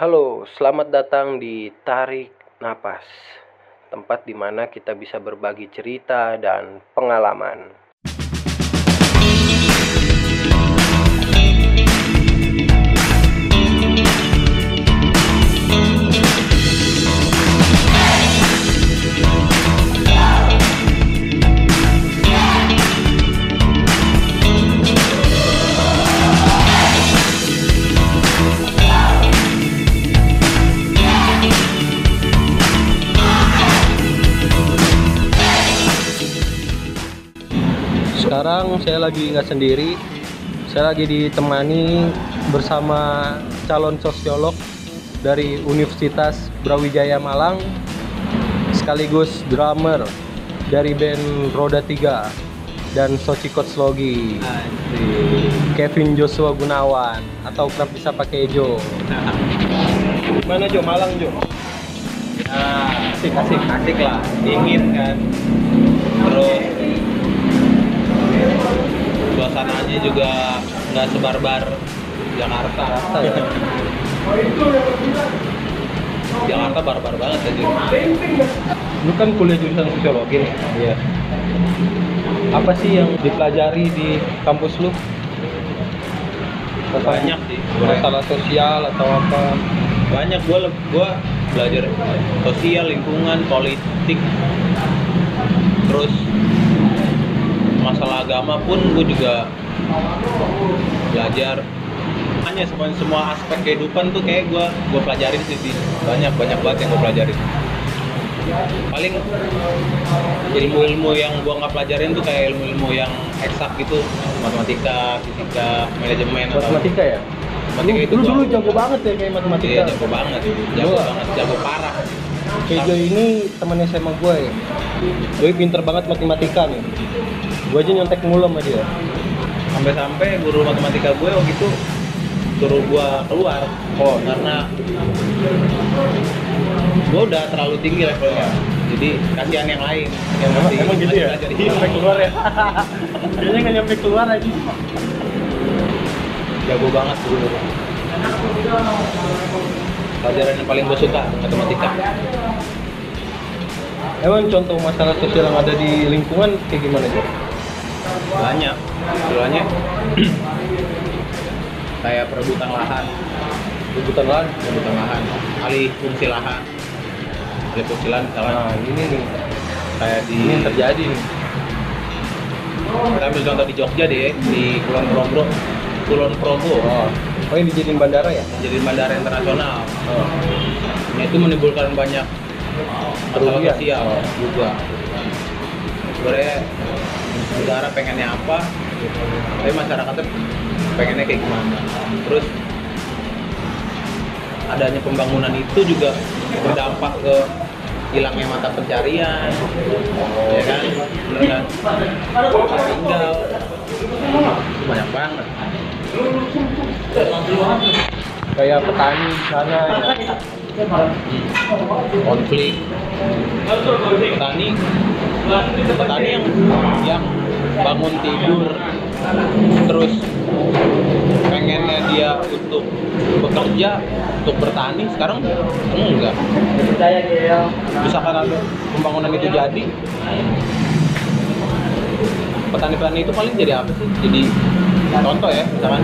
Halo, selamat datang di Tarik Napas, tempat di mana kita bisa berbagi cerita dan pengalaman. Sekarang saya lagi nggak sendiri, saya lagi ditemani bersama calon sosiolog dari Universitas Brawijaya Malang, sekaligus drummer dari band Roda 3 dan Soci Coach Logi. Kevin Joshua Gunawan atau kerap bisa pakai Jo. Gimana Jo? Malang Jo? Nah, asik asik asik lah dingin kan terus juga nggak sebarbar Jakarta Jakarta ya? Jakarta barbar banget aja Lu kan kuliah jurusan sosiologi nih. iya Apa sih yang dipelajari di kampus lu? banyak sih Masalah sosial atau apa? banyak gua gua belajar sosial lingkungan politik terus masalah agama pun gue juga belajar hanya semua semua aspek kehidupan tuh kayak gue gue pelajarin sih Di. banyak banyak banget yang gue pelajarin paling ilmu-ilmu yang gue nggak pelajarin tuh kayak ilmu-ilmu yang eksak gitu matematika fisika manajemen atau Matematika ya? matematika itu lu dulu jago banget ya kayak matematika. Iya jago banget, jago Gua- banget, jago parah. Kejo ini teman SMA gue ya. Gue pinter banget matematika nih. Gue aja nyontek mulu sama dia. Sampai-sampai guru matematika gue waktu itu suruh gue keluar. Oh, karena gue udah terlalu tinggi levelnya. Jadi kasihan yang lain yang masih Emang gitu ya? belajar. Sampai keluar ya? Kayaknya nggak nyampe keluar aja. Jago banget guru. Pelajaran yang paling gue suka matematika. Emang contoh masalah sosial yang ada di lingkungan kayak gimana sih? Banyak. Istilahnya kayak perebutan lahan, Rebutan lahan. perebutan lahan, alih fungsi lahan. Alih fungsi lahan misalkan Nah ini nih, kayak di ini terjadi nih. kita ambil contoh di Jogja deh di Kulon Progo Kulon Progo Oh, oh yang dijadiin bandara ya? jadi bandara internasional Oh. nah, itu menimbulkan banyak masalah Kerugian. sosial Oh. juga sebenarnya negara pengennya apa tapi masyarakatnya pengennya kayak gimana? Terus adanya pembangunan itu juga berdampak ke hilangnya mata pencarian ya kan? Bener tinggal. Banyak banget. Kayak petani di sana ya. konflik. Petani. Petani yang yang bangun tidur terus pengennya dia untuk bekerja untuk bertani sekarang enggak. Misalkan ada pembangunan itu jadi petani-petani itu paling jadi apa sih? Jadi contoh ya misalkan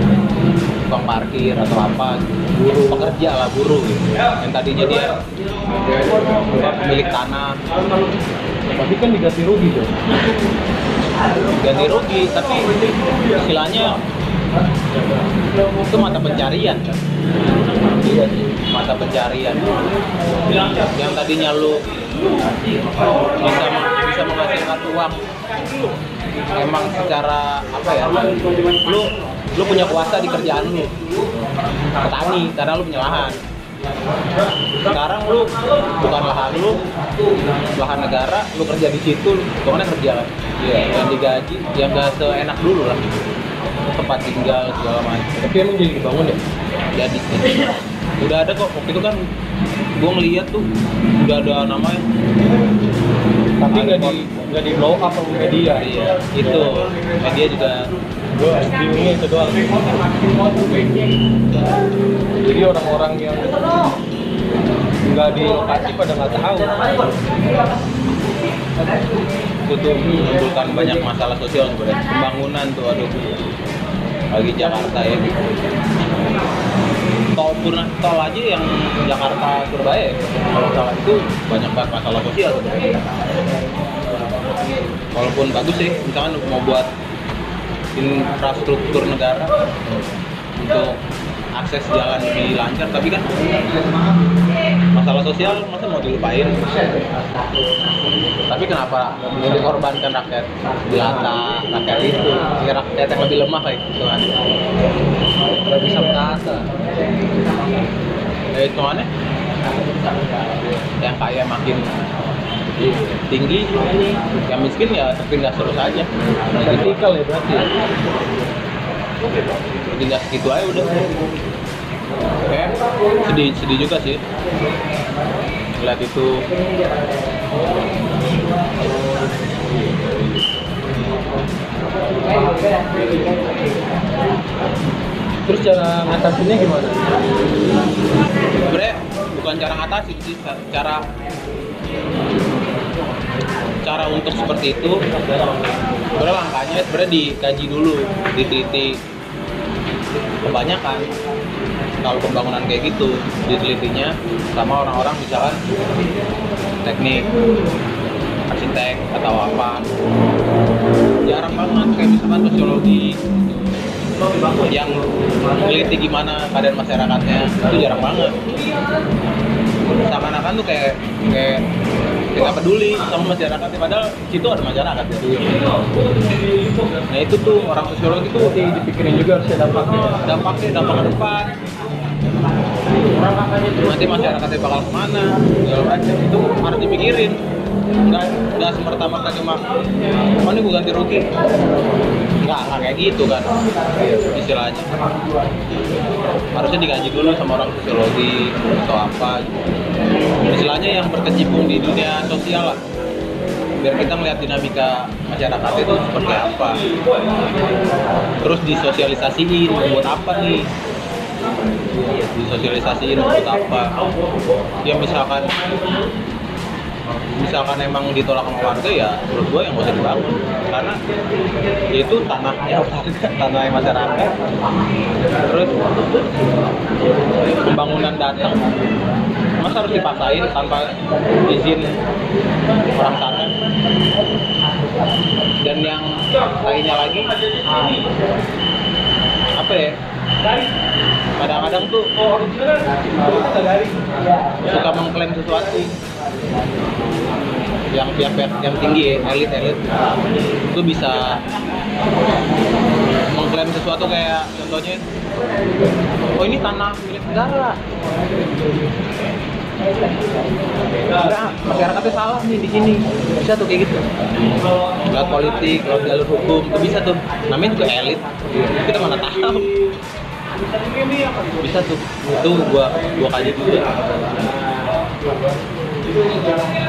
tukang parkir atau apa buruh pekerja lah buruh gitu. Yang tadinya dia apa, pemilik tanah. Tapi kan diganti rugi tuh. Ganti rugi tapi istilahnya itu mata pencarian kan mata pencarian. Yang tadinya lu bisa bisa menghasilkan uang emang secara apa ya lu lu punya kuasa di kerjaan lu. Petani karena lu punya lahan sekarang lu bukan lahan lu lahan negara lu kerja di situ ke mana kerja kan yang digaji yang gak seenak dulu lah. Tempat tinggal segala macam. Tapi emang jadi dibangun ya? jadi. Udah ada kok. Waktu itu kan gua ngeliat tuh udah ada namanya. Tapi nggak di nggak di blow up sama media. iya itu. Media juga gue bingungnya itu doang. Jadi orang-orang yang nggak di lokasi pada nggak tahu. Itu tuh menimbulkan banyak masalah sosial sebenarnya pembangunan tuh aduh. Lagi Jakarta ya. Tol pun tol aja yang Jakarta Surabaya. Ya, kalau salah itu banyak banget masalah sosial. Walaupun bagus sih misalkan mau buat infrastruktur negara untuk akses jalan lebih lancar. Tapi kan masalah sosial masa mau dilupain? Tapi kenapa dikorbankan rakyat jelata rakyat itu? Si rakyat yang lebih lemah kayak gitu kan. Nggak bisa menata ya itu aneh yang kaya makin tinggi yang miskin ya tertindas terus aja. Vertikal ya berarti ya? tertindas gitu aja udah. Kayak sedih sedih juga sih. Lihat itu. Terus cara ngatasinnya gimana? Sebenarnya bukan cara ngatasin sih cara cara untuk seperti itu sebenarnya langkahnya sebenarnya dikaji dulu diteliti. Kebanyakan kalau pembangunan kayak gitu ditelitinya sama orang-orang misalkan teknik arsitek atau apa. Jarang banget kayak misalkan sosiologi yang meneliti gimana keadaan masyarakatnya itu jarang banget. Seakan-akan tuh kayak kayak kayak nggak peduli sama masyarakatnya padahal situ ada masyarakat ya. nah itu tuh orang sosiologi tuh Berarti dipikirin juga harus ada dampaknya. Dampaknya dampak ke depan. Nanti masyarakatnya bakal ke mana segala macam. Itu harus dipikirin. Nggak nggak semerta-merta cuma oh ini gue ganti rugi. Nggak nggak kayak gitu kan. Istilahnya. Harusnya digaji dulu sama orang sosiologi atau apa gitu. Istilahnya yang berkecimpung di dunia sosial lah. Biar kita melihat dinamika masyarakat itu seperti apa. Terus disosialisasiin buat apa nih? Disosialisasiin buat apa? Ya misalkan misalkan emang ditolak sama warga ya menurut gue yang gak usah dibangun. Karena ya itu tanahnya warga tanahnya masyarakat. Terus pembangunan datang masa harus dipaksain tanpa izin orang sana dan yang lainnya lagi apa ya? Kadang-kadang tuh suka mengklaim sesuatu yang pihak-pihak yang tinggi elit-elit itu bisa mengklaim sesuatu kayak contohnya oh ini tanah milik negara Enggak, masyarakatnya salah nih di sini. Bisa tuh kayak gitu. Lewat politik, lewat jalur hukum, itu bisa tuh. Namanya juga elit. Kita mana tahu. Bisa tuh. Itu gua gua kaji juga.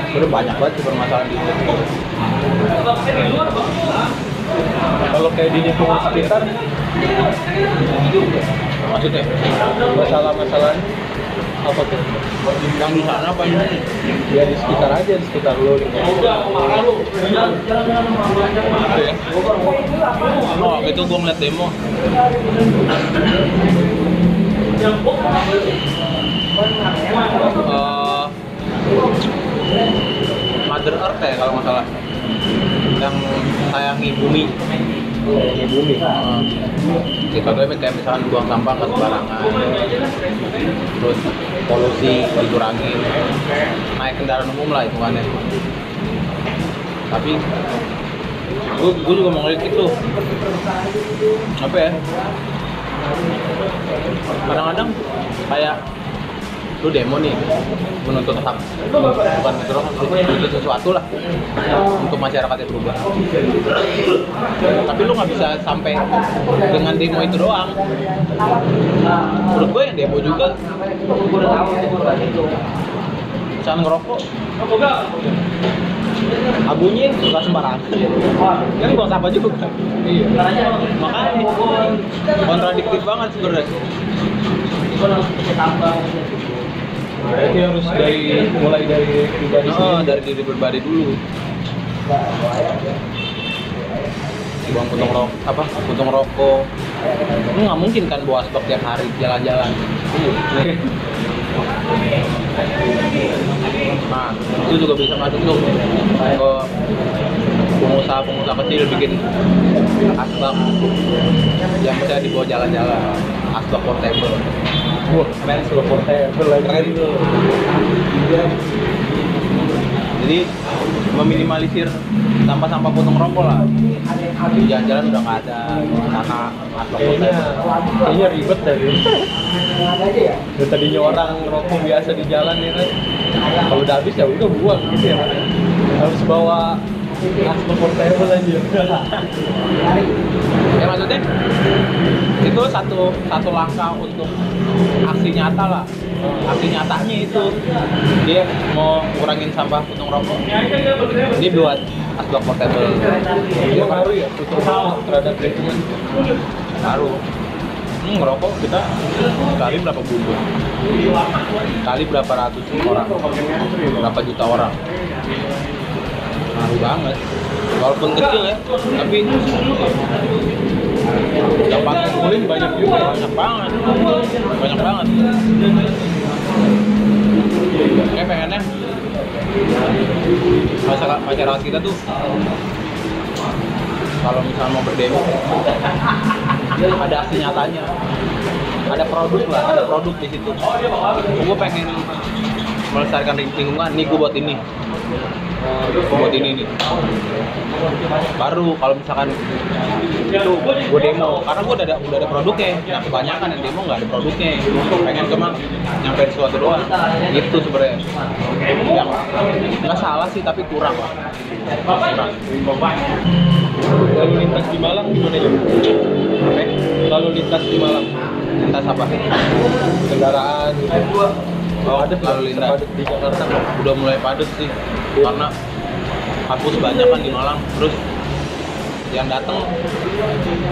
Sebenernya banyak banget sih permasalahan di sini. kalau kayak di lingkungan sekitar Maksudnya masalah-masalahnya apa tuh yang di sana apa ini? ya di sekitar aja di sekitar lo gitu Gitu ya. Oh, itu gua ngeliat demo. Eh, Mother Earth ya kalau nggak salah yang sayangi bumi di bumi Eh, ya contohnya kayak misalkan buang sampah ke sembarangan terus polusi dikurangi naik kendaraan umum lah hitungannya. Tapi gue gue juga mau ngeliat itu apa ya? Kadang-kadang kayak lu demo nih menuntut hak bukan menuntut menuntut sesuatu lah. Untuk masyarakatnya berubah. Tapi lu nggak bisa sampai dengan demo itu doang. Menurut gue yang demo juga. Misalkan ngerokok. Abunya nggak sembarangan. Kan gua apa juga? Iya. Makanya kontradiktif banget sebenarnya berarti harus dari mulai dari pribadi oh, sendiri dari diri pribadi dulu. Buang puntung rokok apa? Puntung rokok. Lu nggak mungkin kan bawa stok tiap hari jalan-jalan. Nah itu juga bisa masuk tuh. Ke pengusaha-pengusaha kecil bikin asbak yang bisa dibawa jalan-jalan. Asbak portable wah men portable keren tuh. Jadi meminimalisir sampah-sampah potong rokok lah. Di jalan-jalan udah nggak ada karena kayaknya kayaknya ribet tadi ya tadinya orang rokok biasa di jalan ya kan? Kalau udah habis ya udah buang gitu ya harus bawa asbak portable aja ya maksudnya itu satu satu langkah untuk aksi nyata lah. Aksi nyatanya itu dia mau kurangin sampah puntung rokok. Dia buat asbak portable. Ini ngaruh ya terhadap lingkungan. Baru. Hmm, ngerokok kita kali berapa bungkus kali berapa ratus orang? Berapa juta orang ngaruh banget. Walaupun kecil ya tapi dampaknya kulit banyak juga ya banyak banget. Banyak banget. Kayak pengennya masyarakat masyarakat kita tuh kalau misalnya mau berdemo ada aksi nyatanya. Ada produk lah ada produk di situ. Gue pengen melestarikan lingkungan nih gue buat ini buat ini nih. Baru kalau misalkan itu gue demo. Karena gue udah ada udah ada produknya. Nah kebanyakan yang demo nggak ada produknya. Pengen cuma nyampein sesuatu doang. Gitu sebenarnya. Ya nggak salah sih tapi kurang lah. Kurang. Lalu lintas di Malang gimana ya Oke? lalu lintas di Malang. Lintas apa? Kendaraan. Gitu Oh, lah, lalu lintas. di Jakarta udah mulai padat sih karena kampus banyak kan di Malang terus yang datang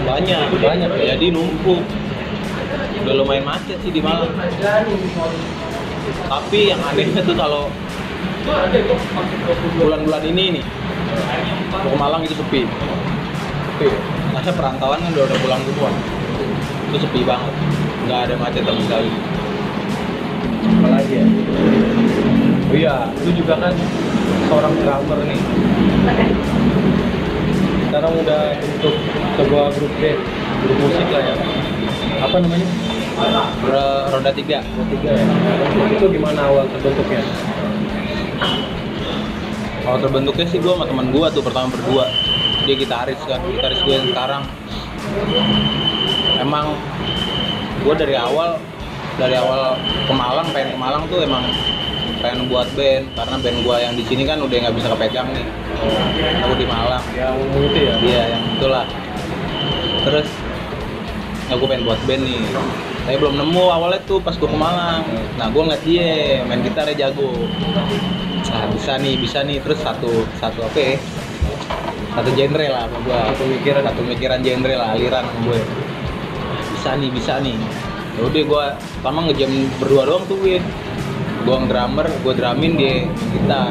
banyak Banyak, ya? jadi numpuk. Udah lumayan macet sih di Malang. Tapi yang anehnya tuh kalau bulan-bulan ini nih mau ke Malang itu sepi. Oke. karena perantauan kan udah udah pulang semua itu sepi banget. Nggak ada macet sama sekali. Apalagi ya? Oh iya lu juga kan seorang drummer nih. Sekarang udah bentuk sebuah grup band grup musik lah ya. Apa namanya? Ro- roda tiga. Tiga ya. Itu gimana awal terbentuknya? Kalau terbentuknya sih gue sama teman gue tuh pertama berdua. Dia gitaris kan gitaris gue yang sekarang. Emang gue dari awal dari awal ke Malang pengen ke Malang tuh emang pengen buat band karena band gue yang di sini kan udah nggak bisa kepegang nih. Aku di Malang. Yang itu ya? Iya yang itulah. Terus ya gue pengen buat band nih. Tapi belum nemu awalnya tuh pas gue ke Malang. Nah gue ngeliat dia main gitarnya jago. Nah bisa nih bisa nih. Terus satu satu apa ya? Satu genre lah sama gue satu pemikiran satu pemikiran genre lah aliran sama gue bisa nih bisa nih. Yaudah gue pertama ngejam berdua doang tuh gue gue drummer gue drumin dia gitar.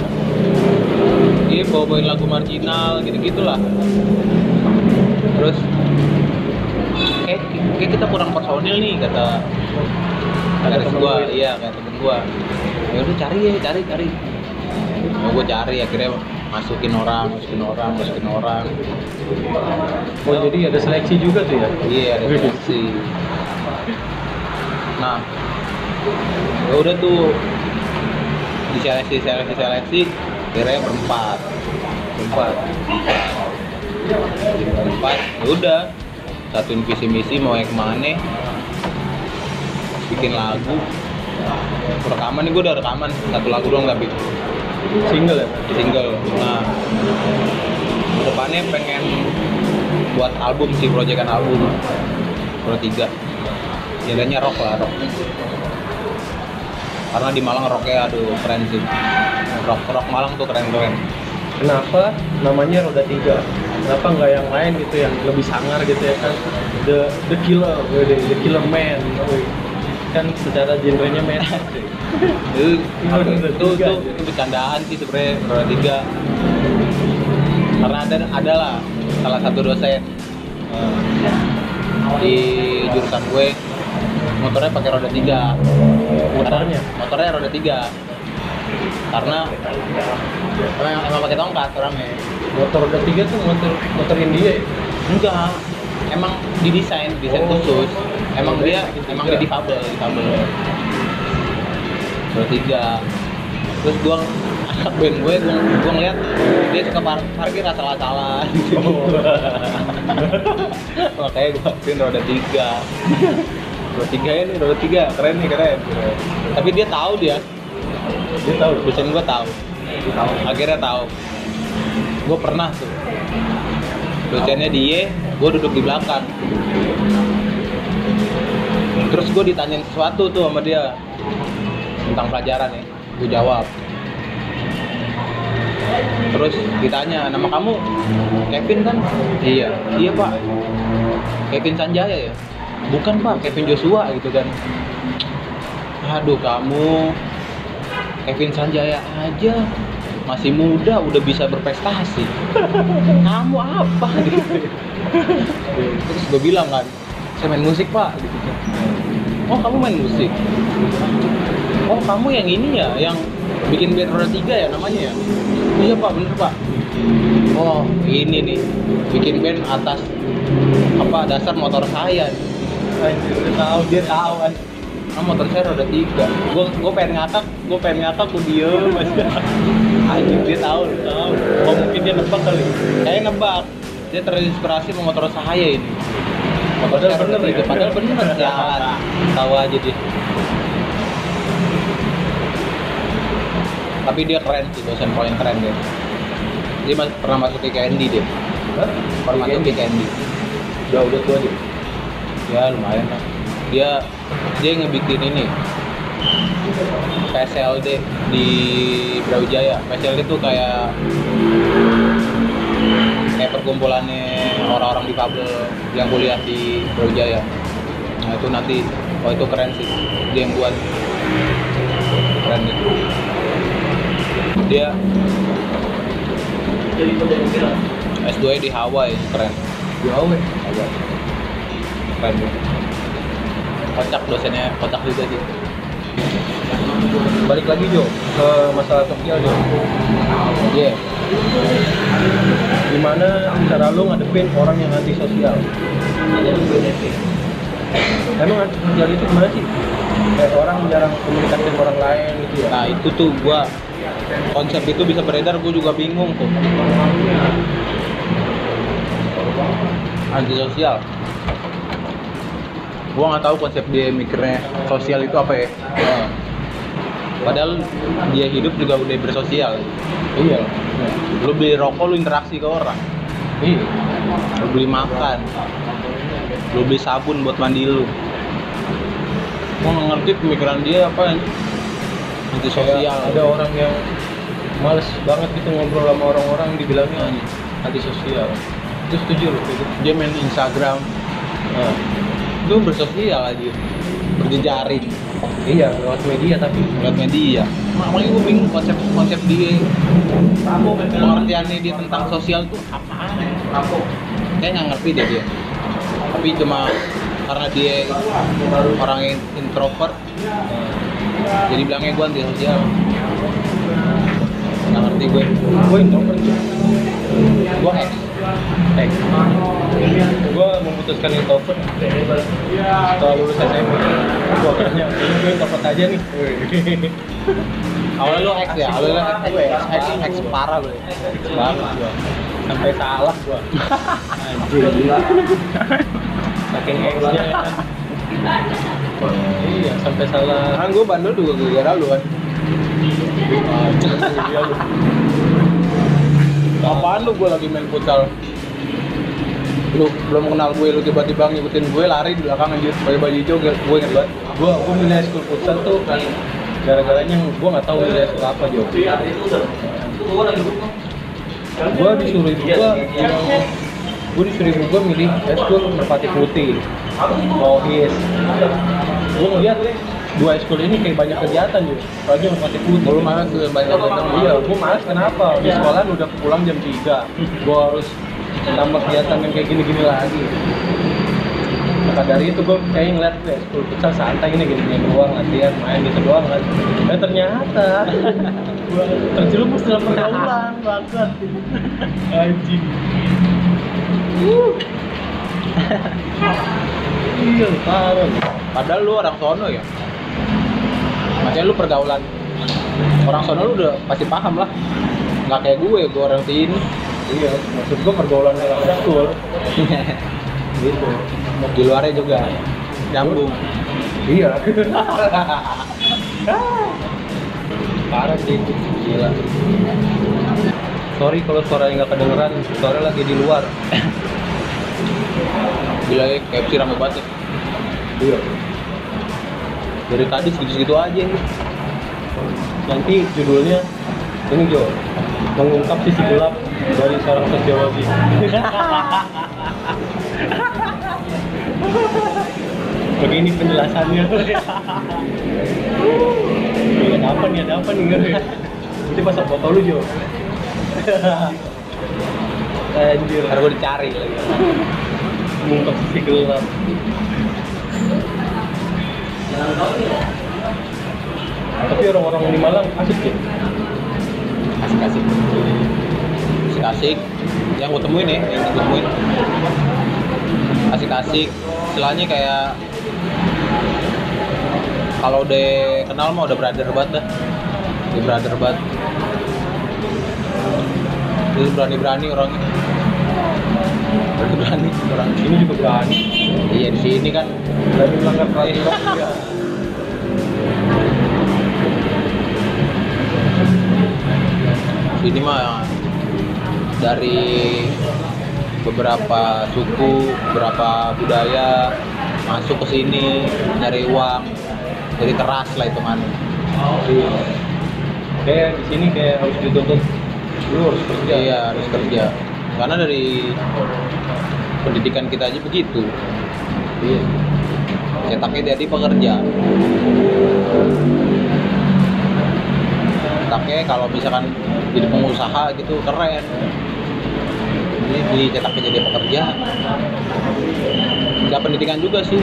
Dia bawa bawain lagu marginal gitu gitulah terus eh kayak kita kurang personil nih kata kata temen gue. iya kata temen gua. Ya udah cari ya cari cari. Ya gua cari akhirnya masukin orang masukin orang masukin orang. Oh jadi ada seleksi juga tuh ya? Iya ada seleksi. Nah ya udah tuh di seleksi seleksi seleksi akhirnya berempat. Berempat. Berempat ya udah. Satuin visi misi mau yang ke mana bikin lagu. Rekaman nih gue udah rekaman. Satu lagu doang tapi. Single ya? Single. Nah. Depannya pengen buat album sih proyekan album. Pro tiga. Jadinya rock lah rock karena di Malang roknya aduh keren sih rock rock Malang tuh keren keren Kenapa namanya roda tiga? Kenapa nggak yang lain gitu yang lebih sangar gitu ya kan? The the killer, wede, the killer man. Kan secara genrenya metal sih. itu itu, itu, bercandaan sih sebenarnya roda tiga karena ada ada lah salah satu dosen eh, di jurusan gue motornya pakai roda tiga. Motornya? Motornya roda tiga. Karena emang, emang pakai tongkat orangnya. Motor roda tiga tuh motor motor India ya? enggak. Emang didesain desain Oh. khusus. Emang dia gitu emang dia difabel difabel roda tiga. Terus gua anak band gue gua, gua ngeliat dia suka par parkir asal-asalan Oh. makanya gua akuin roda tiga roda tiga ya nih roda tiga. Keren nih keren. Tapi dia tahu dia. Dia tahu. dosen gua tahu. Tahu. akhirnya tahu. Gue pernah tuh. Dosennya dia gue duduk di belakang. Terus gue ditanyain sesuatu tuh sama dia. Tentang pelajaran ya. Gue jawab. Terus ditanya nama kamu? Kevin kan? Iya. Iya pak. Kevin Sanjaya ya bukan pak Kevin Joshua gitu kan. Aduh kamu Kevin Sanjaya aja. Masih muda udah bisa berprestasi. Kamu apa? Gitu terus gue bilang kan saya main musik pak. Gitu kan. Oh kamu main musik? Oh kamu yang ini ya yang bikin band roda tiga ya namanya ya? Iya pak bener pak. Oh ini nih bikin band atas apa dasar motor saya Anjir, dia tahu, dia tahu kan. ah motor saya roda tiga. Gue gue pengen ngakak gue pengen ngakak gue diem aja anjing dia tahu dia tahu. Oh mungkin dia nebak kali. saya nebak. Dia terinspirasi sama motor saya ini. Motor Padahal saya bener ya? padahal bener ya tahu aja dia. Tapi dia keren sih dosen paling keren dia. Dia mas- pernah masuk ke KND dia. Pernah masuk ke KND Udah udah tua dia. Ya lumayan lah. Dia dia ngebikin ini. PSLD di Brawijaya. PSLD itu kayak kayak perkumpulannya orang-orang difabel yang kuliah di Brawijaya. Nah itu nanti oh itu keren sih. Dia yang buat. Keren itu dia S2 di Hawaii keren. Ya. Hawaii dia kocak dosennya kocak juga sih Balik lagi Jo ke masalah sosial Jo. iya Gimana cara lu ngadepin orang yang anti sosial? Emang anti sosial itu gimana sih? Kayak orang jarang komunikasi dengan orang lain gitu ya. Nah itu tuh gua konsep itu bisa beredar gua juga bingung tuh. Antisosial. Gua nggak tahu konsep dia mikirnya sosial itu apa ya. Padahal dia hidup juga udah bersosial. Iya. Lu beli rokok lu interaksi ke orang. Iya. Lu beli makan. Lu beli sabun buat mandi lu. Gua nggak ngerti pemikiran dia apa yang antisosial. Kayak ada orang yang males banget gitu ngobrol sama orang-orang dibilangnya anti sosial. Itu setuju loh gitu. dia main Instagram Nah, itu bersosial aja. Berjejaring. Iya lewat media tapi. Lewat media. Makanya gue bingung konsep konsep dia. Pengertiannya dia tentang sosial tuh apaan kayak nggak ngerti deh dia. Tapi cuma karena dia orang yang introvert jadi bilangnya gue anti sosial nggak ngerti gue gue introvert. Gue X gue memutuskan introvert setelah lulus SMP. Gue akhirnya gue introvert aja nih. awalnya lu X ya awalnya X gue X X parah lu ya. X banget gue Sampai salah gue. Anjir. Saking X-nya ya kan. Iya, sampai salah. kan gue bandel juga gara-gara lu kan iya. Apaan lu? Gue lagi main futsal? Lu belum kenal gue, lu tiba-tiba ngikutin gue lari di belakang anjir. Pakai baju hijau gue inget banget. Gue gue milih school futsal tuh kan gara-garanya gue nggak tahu nilai eskul apa Jo gue disuruh ibu gue gue disuruh ibu gue milih eskul merpati putih. Rohis gue ngeliat dua eskul ini kayak banyak kegiatan Jo apalagi merpati putih Lu malas tuh banyak kegiatan. iya gue males. Kenapa? Di sekolah udah pulang jam 3 gue harus tambah kegiatan yang kayak gini-gini lagi. Maka dari itu gue kayak ngeliat deh eskul futsal santai ini gini-gini doang latihan main gitu doang kan. Eh ternyata gue terjerumus dalam pergaulan. Banget anjing. Iya parah. Padahal lu orang sono ya. Maksudnya lu pergaulan orang sono lu udah pasti paham lah. Nggak kayak gue, gue orang sini. iya maksud gue pergaulan dalam eskul gitu Di luarnya juga nyambung. iya parah sih gila sorry kalau suaranya nggak kedengeran suara lagi di luar Gila ya, KFC rame banget. ya. iya Dari tadi segitu-segitu aja. Nih. nanti judulnya ini Jo mengungkap sisi gelap dari seorang sosiologi begini penjelasannya. Iya, ada apa nih ada apa nih nanti pasang foto lu Jo? Anjir. Gue dicari lagi. mengungkap sisi gelap tapi orang-orang di Malang asik ya Asik-asik. Asik-asik. Yang gue temuin ya, yang gue temuin. Asik-asik. Istilahnya kayak kalau udah kenal mah udah brother banget dah. Udah brother banget. Terus berani-berani orangnya. Berani-berani orang. ini juga berani Iya di sini kan berani melanggar peraturan ya. sini mah dari beberapa suku, beberapa budaya masuk ke sini nyari uang, jadi keras lah itu kan. Iya. kayak di sini kayak harus dituntut lu harus kerja Iya harus kerja. Karena dari pendidikan kita aja begitu. iya Cetaknya jadi pekerja. Cetaknya kalau misalkan jadi pengusaha gitu keren. Ini dicetaknya jadi pekerja. Gak pendidikan juga sih.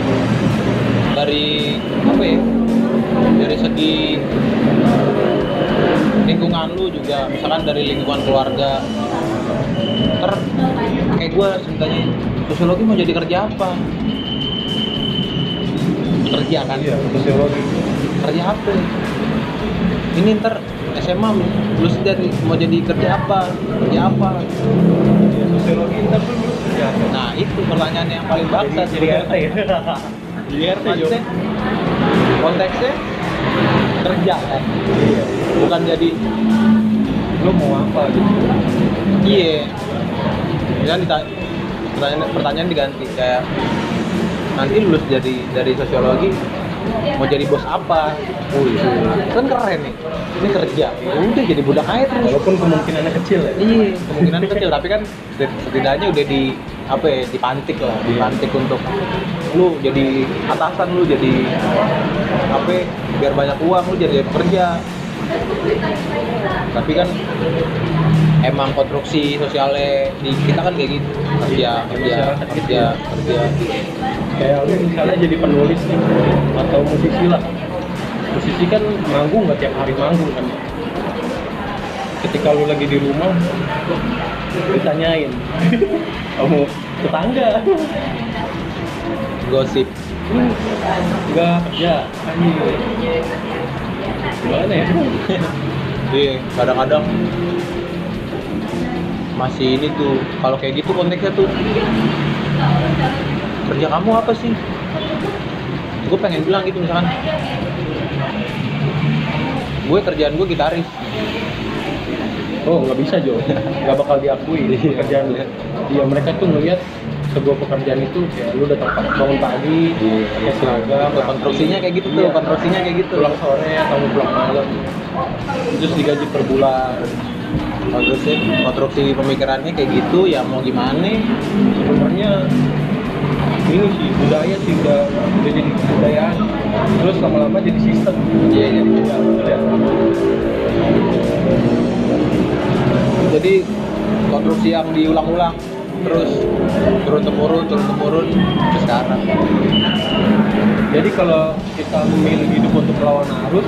Dari apa ya? Dari segi lingkungan lu juga, misalkan dari lingkungan keluarga. Ter kayak gue ceritanya sosiologi mau jadi kerja apa? Kerja kan? iya sosiologi. Kerja apa? Ini ntar SMA lulus dari mau jadi kerja apa? Kerja apa? Iya, sosiologi ntar tuh lu kerja. Apa? nah itu pertanyaan yang paling bangsat. jadi RT ya jadi RT konteksnya kerja kan? Iya. Bukan jadi lu mau apa gitu? Iya dita- pertanyaan pertanyaan diganti kayak nanti lulus jadi dari sosiologi mau jadi bos apa? Wih, kan keren nih ini kerja. Ya udah jadi budak aja terus. Walaupun kemungkinannya kecil ya. Iya, kemungkinan kecil tapi kan setidaknya udah di apa ya, dipantik lah, dipantik untuk lu jadi atasan lu jadi apa ya, biar banyak uang lu jadi pekerja. Tapi kan emang konstruksi sosialnya di kita kan kayak gitu. Kerja kerja kerja kerja. Kayak lu misalnya jadi penulis nih atau musisi lah. Musisi kan manggung nggak tiap hari manggung kan? Ketika lu lagi di rumah ditanyain kamu tetangga? Gosip. Nggak kerja. Anjing gimana ya? Iya kadang-kadang masih ini tuh kalau kayak gitu konteksnya tuh kerja kamu apa sih? Gue pengen bilang gitu misalkan. Gue kerjaan gue gitaris. Oh nggak bisa Jo. Nggak bakal diakui pekerjaan lu. Iya mereka tuh ngeliat sebuah pekerjaan itu kayak lu datang bangun pagi pakai seragam konstruksinya kayak gitu tuh Iya. konstruksinya kayak gitu. Pulang sore atau pulang malam. Terus digaji per bulan konstruksi konstruksi pemikirannya kayak gitu ya mau gimana? Sebenarnya ini sih budaya sih udah udah jadi kebudayaan. Terus lama-lama jadi sistem. Iya, jadi Ya, betul ya. jadi konstruksi yang diulang-ulang terus turun temurun turun temurun ke sekarang. Jadi kalau kita memilih hidup untuk melawan arus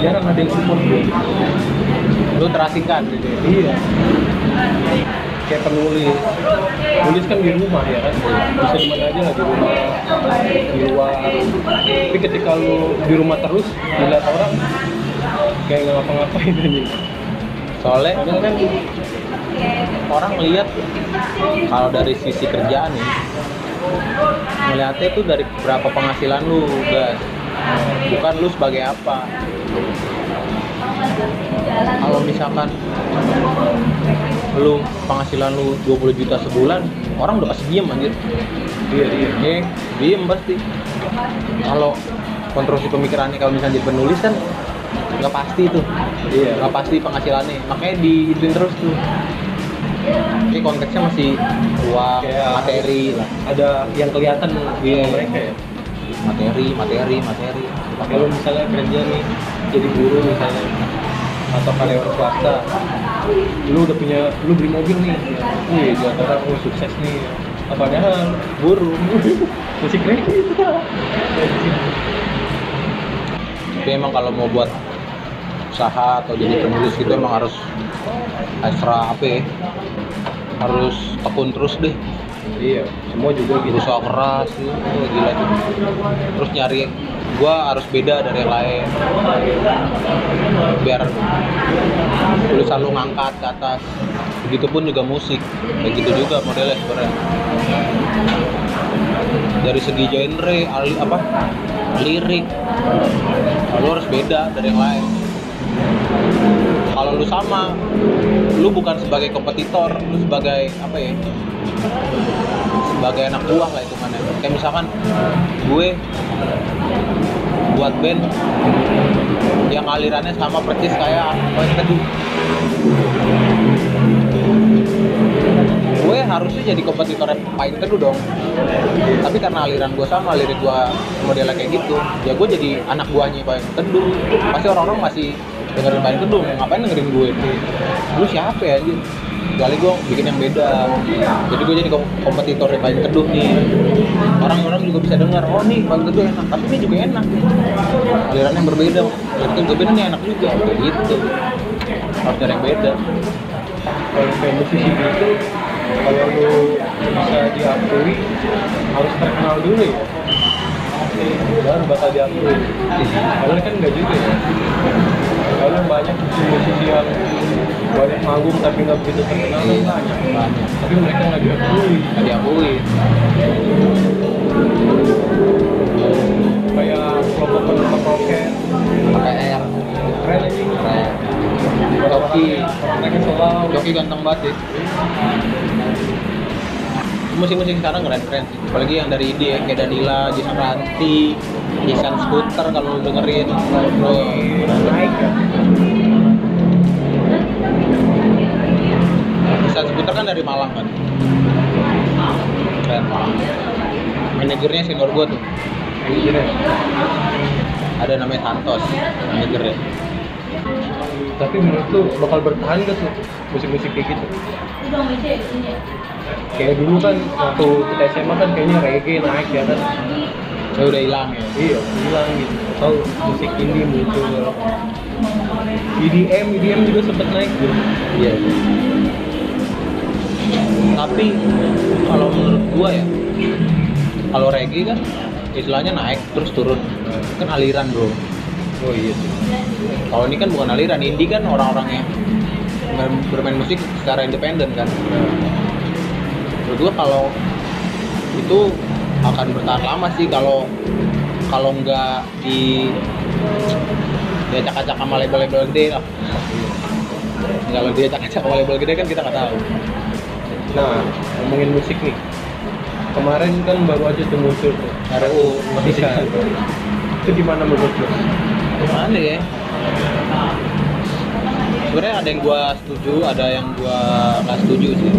jarang ada yang support lu terasingkan gitu ya. iya. Kayak penulis. Nulis kan di rumah ya kan? Bisa di mana aja lah di rumah. Di luar. Tapi ketika lu di rumah terus dilihat orang kayak nggak ngapa-ngapain aja soalnya kan orang melihat kalau dari sisi kerjaan nih melihatnya itu dari berapa penghasilan lu guys bukan lu sebagai apa kalau misalkan lu penghasilan lu 20 juta sebulan orang udah pasti diem anjir iya iya Iya, diem pasti. Kalau konstruksi pemikirannya kalau misalnya jadi penulis kan nggak pasti tuh, iya nggak pasti penghasilannya. Makanya diituin terus tuh. Ini konteksnya masih uang, Kayak- materi lah, ada yang kelihatan Iya. mereka ya materi, materi, materi. kalau misalnya kerja nih jadi guru misalnya atau karyawan swasta lu udah punya lu beli mobil nih. Wih di antara oh sukses nih. Apa padahal guru masih kredit Tapi emang kalau mau buat usaha atau jadi penulis gitu emang harus ekstra apa ya? Harus tekun terus deh. iya semua juga gitu. Berusaha keras oh, gila tuh. Terus nyari gua harus beda dari yang lain. Biar lu selalu ngangkat ke atas. Begitupun juga musik. Kayak gitu juga modelnya sebenarnya. Dari segi genre ali, apa? Lirik. Lu harus beda dari yang lain. Kalau lu sama lu bukan sebagai kompetitor lu sebagai apa ya? Sebagai anak buah lah itu mana kayak misalkan gue buat band. Yang alirannya sama persis kayak Poin Teduh gue harusnya jadi kompetitornya Pain Teduh dong. Tapi karena aliran gue sama lirik gue modelnya kayak gitu ya gue jadi anak buahnya Pain Teduh. Pasti orang-orang masih dengerin Pain Teduh ngapain dengerin gue? Lu siapa ya anjir kecuali gue bikin yang beda. Jadi gue jadi kom- kompetitor yang paling teduh nih. Orang-orang juga bisa dengar oh nih paling teduh enak. Tapi ini juga enak. Aliran yang berbeda. Aliran juga beda nih enak juga. Kayak gitu. Harus yang beda. Kalau kayak musisi gitu kalau lu bisa diakui harus terkenal dulu ya. Baru bakal diakui. Karena kan enggak juga ya. Karena banyak musisi yang banyak manggung tapi nggak begitu terkenal. Kan Iya, banyak banyak. tapi mereka nggak diakui. Nggak diakui. Kayak kelompok penumpang roket pakai R. Keren aja keren. Joki. Mereka selalu Joki ganteng banget deh musik-musik sekarang keren-keren sih. Apalagi yang dari ide kayak Danila, Jason Ranti, Jason Scooter kalau dengerin. Bro dari Malang kan? Keren Malang. Manajernya senior gua tuh. Ada namanya Santos manajernya. Tapi menurut lu bakal bertahan gak tuh musik-musik kayak gitu? Kayak dulu kan waktu kita SMA kan kayaknya reggae naik ya kan? Saya udah hilang ya. Iya hilang gitu. Atau musik indie muncul. EDM EDM juga sempet naik gitu. Iya. Tapi kalau menurut gua ya, kalau reggae kan istilahnya naik terus turun, kan aliran bro. oh iya Kalau ini kan bukan aliran, indie kan orang-orang yang ber- bermain musik secara independen kan. Menurut gua kalau itu akan bertahan lama sih kalau kalau nggak di diacak-acak sama label-label gede lah. Kalau diacak-acak sama label gede kan kita nggak tahu. Nah ngomongin musik nih kemarin kan baru aja tuh muncul tuh RUU permusikan itu gimana menurut lu? Gimana ya? Sebenarnya ada yang gua setuju, ada yang gua nggak setuju sih.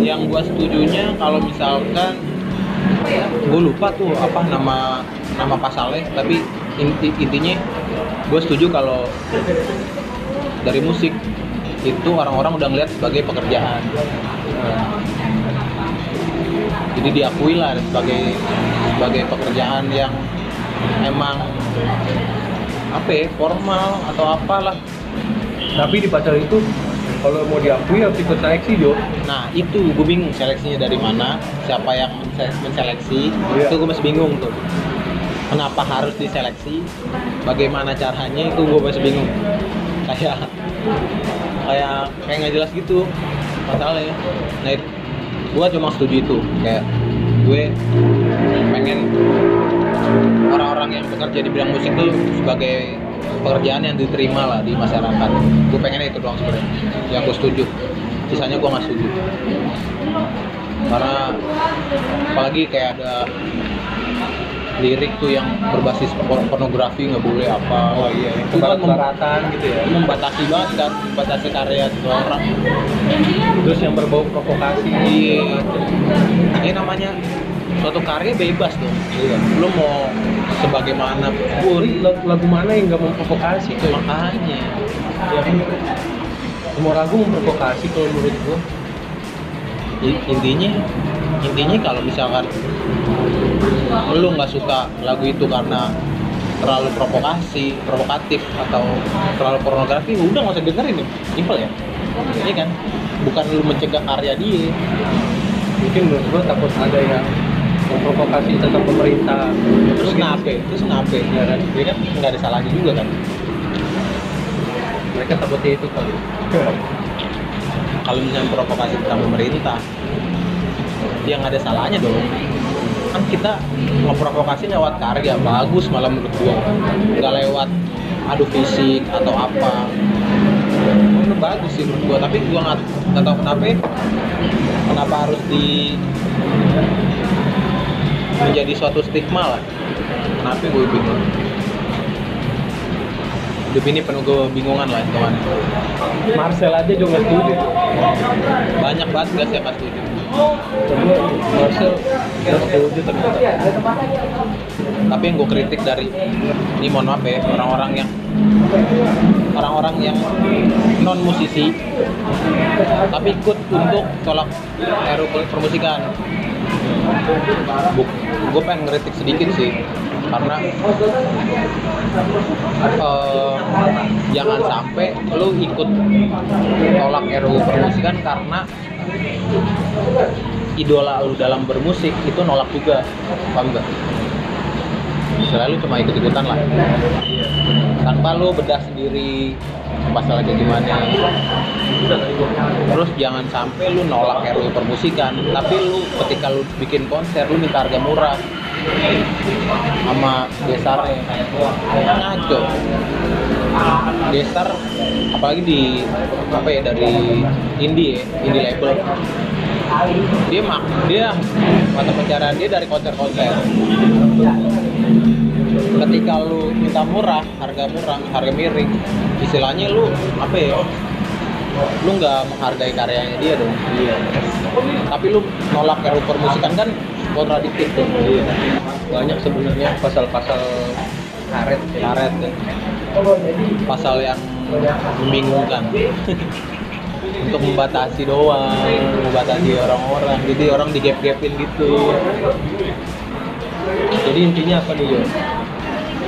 Yang gua setujunya kalau misalkan gue lupa tuh apa nama nama pasalnya, tapi inti, intinya gue setuju kalau dari musik itu orang-orang udah ngeliat sebagai pekerjaan. Nah, jadi diakui lah sebagai sebagai pekerjaan yang emang apa ya formal atau apalah. Tapi di pasal itu kalau mau diakui harus ikut seleksi Jo. Nah itu gue bingung seleksinya dari mana siapa yang mense- menseleksi. Iya. itu gue masih bingung tuh. Kenapa harus diseleksi? Bagaimana caranya? Itu gue masih bingung. Kayak kayak kayak nggak jelas gitu. Masalahnya nah gue cuma setuju itu. Kayak gue pengen orang-orang yang bekerja di bidang musik tuh sebagai pekerjaan yang diterima lah di masyarakat. Gue pengennya itu doang sebenarnya. Yang gue setuju. Sisanya gue nggak setuju. Karena apalagi kayak ada lirik tuh yang berbasis por- pornografi nggak boleh apa. Oh iya itu kan gitu ya? membatasi banget kan membatasi karya seseorang terus yang berbau provokasi. Iya. Ini namanya suatu karya bebas dong iya. Lu mau sebagaimana pun. Lagu, mana yang nggak memprovokasi? Tuh makanya. Ya, semua lagu memprovokasi kalau menurut gua. Intinya intinya kalau misalkan lu nggak suka lagu itu karena terlalu provokasi provokatif atau terlalu pornografi? Udah nggak usah dengerin simpel ya? Ini kan? Bukan lu mencegah karya dia. Mungkin menurut gua takut ada yang memprovokasi tentang pemerintah. Terus kenapa terus kenapa Iya kan? dia kan? Nggak ada salahnya juga kan? Mereka takutnya itu kali. Kalau misalnya provokasi tentang pemerintah yang ada salahnya dong kita memprovokasi lewat karya. Bagus malah menurut gua. Nggak lewat adu fisik atau apa. Itu bagus sih menurut gua. Tapi gua nggak nggak tahu kenapa ya. kenapa harus di menjadi suatu stigma lah. Kenapa gue bingung hidup ini penuh kebingungan lah kawan Marcel aja juga setuju. Banyak banget yang nggak setuju Setuju ternyata tapi yang gue kritik dari ini mohon maaf ya orang-orang yang orang-orang yang non musisi tapi ikut untuk tolak RU permusikan. Gue pengen ngeritik sedikit sih karena eh, jangan sampai lu ikut tolak RUU permusikan karena idola lu dalam bermusik itu nolak juga. Paham gak? selalu cuma ikut-ikutan lah. Tanpa lu bedah sendiri masalah kayak gimana. Terus jangan sampai lu nolak RUU permusikan. Tapi lu ketika lu bikin konser lu minta harga murah sama desarnya ngaco. Desar apalagi di apa ya dari indie ya indie label. Dia mak dia mata pencarian dia dari konser-konser. Ketika lu minta murah harga murah harga miring istilahnya lu apa ya lu nggak menghargai karyanya dia dong. Iya. Tapi lu nolak RUU permusikan kan kontradiktif tuh. Banyak sebenarnya pasal-pasal karet karet ya. pasal yang membingungkan. Untuk membatasi doang membatasi orang-orang. Jadi orang digap-gapin gitu. Jadi intinya apa nih Yo?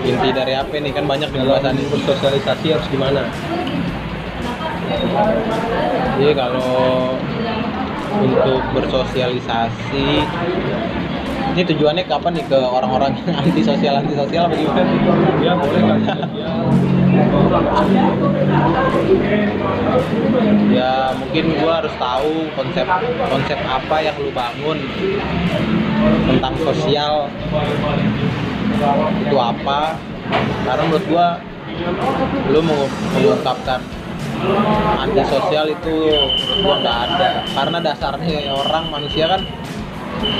inti dari apa nih? Kan banyak pembahasan dalam bersosialisasi harus gimana? Jadi kalau untuk bersosialisasi ini tujuannya kapan nih ke orang-orang yang anti sosial anti sosial apa gimana? ya boleh kan ya mungkin gua harus tahu konsep konsep apa yang lu bangun tentang sosial. Itu apa? Karena menurut gua lu mengu- mengungkapkan anti sosial itu menurut gua nggak ada. Karena dasarnya orang manusia kan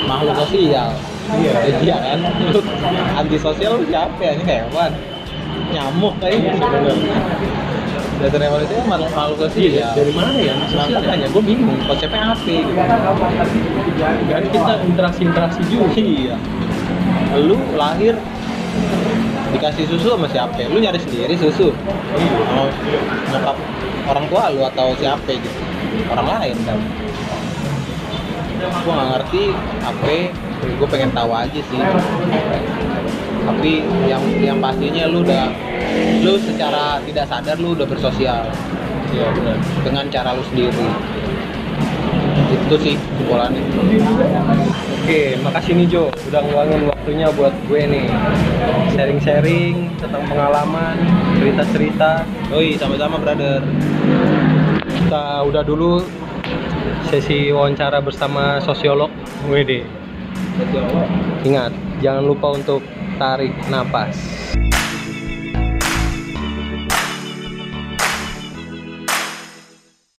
makhluk sosial. Iya. iya kan? Lu antisosial lu siapa ya? Ini hewan. Nyamuk kayaknya dasar evolusi kan makhluk makhluk sosial. Iya, dari mana ya? Sosial ya? makanya gue bingung. Konsepnya apa gitu Kan kita interaksi-interaksi juga. iya. Lu lahir dikasih susu sama siapa lu nyari sendiri susu. Sama nyokap orang tua lu atau siapa gitu? Orang lain kan gua nggak ngerti apa gue pengen tahu aja sih. Tapi yang yang pastinya lu udah lu secara tidak sadar lu udah bersosial. Iya benar. dengan cara lu sendiri. Itu sih kesimpulannya Oke, makasih nih Jo, udah ngeluangin waktunya buat gue nih. Sharing-sharing tentang pengalaman, cerita-cerita. Oi, sama-sama brother. Kita udah dulu sesi wawancara bersama sosiolog WD. Ingat, jangan lupa untuk tarik napas.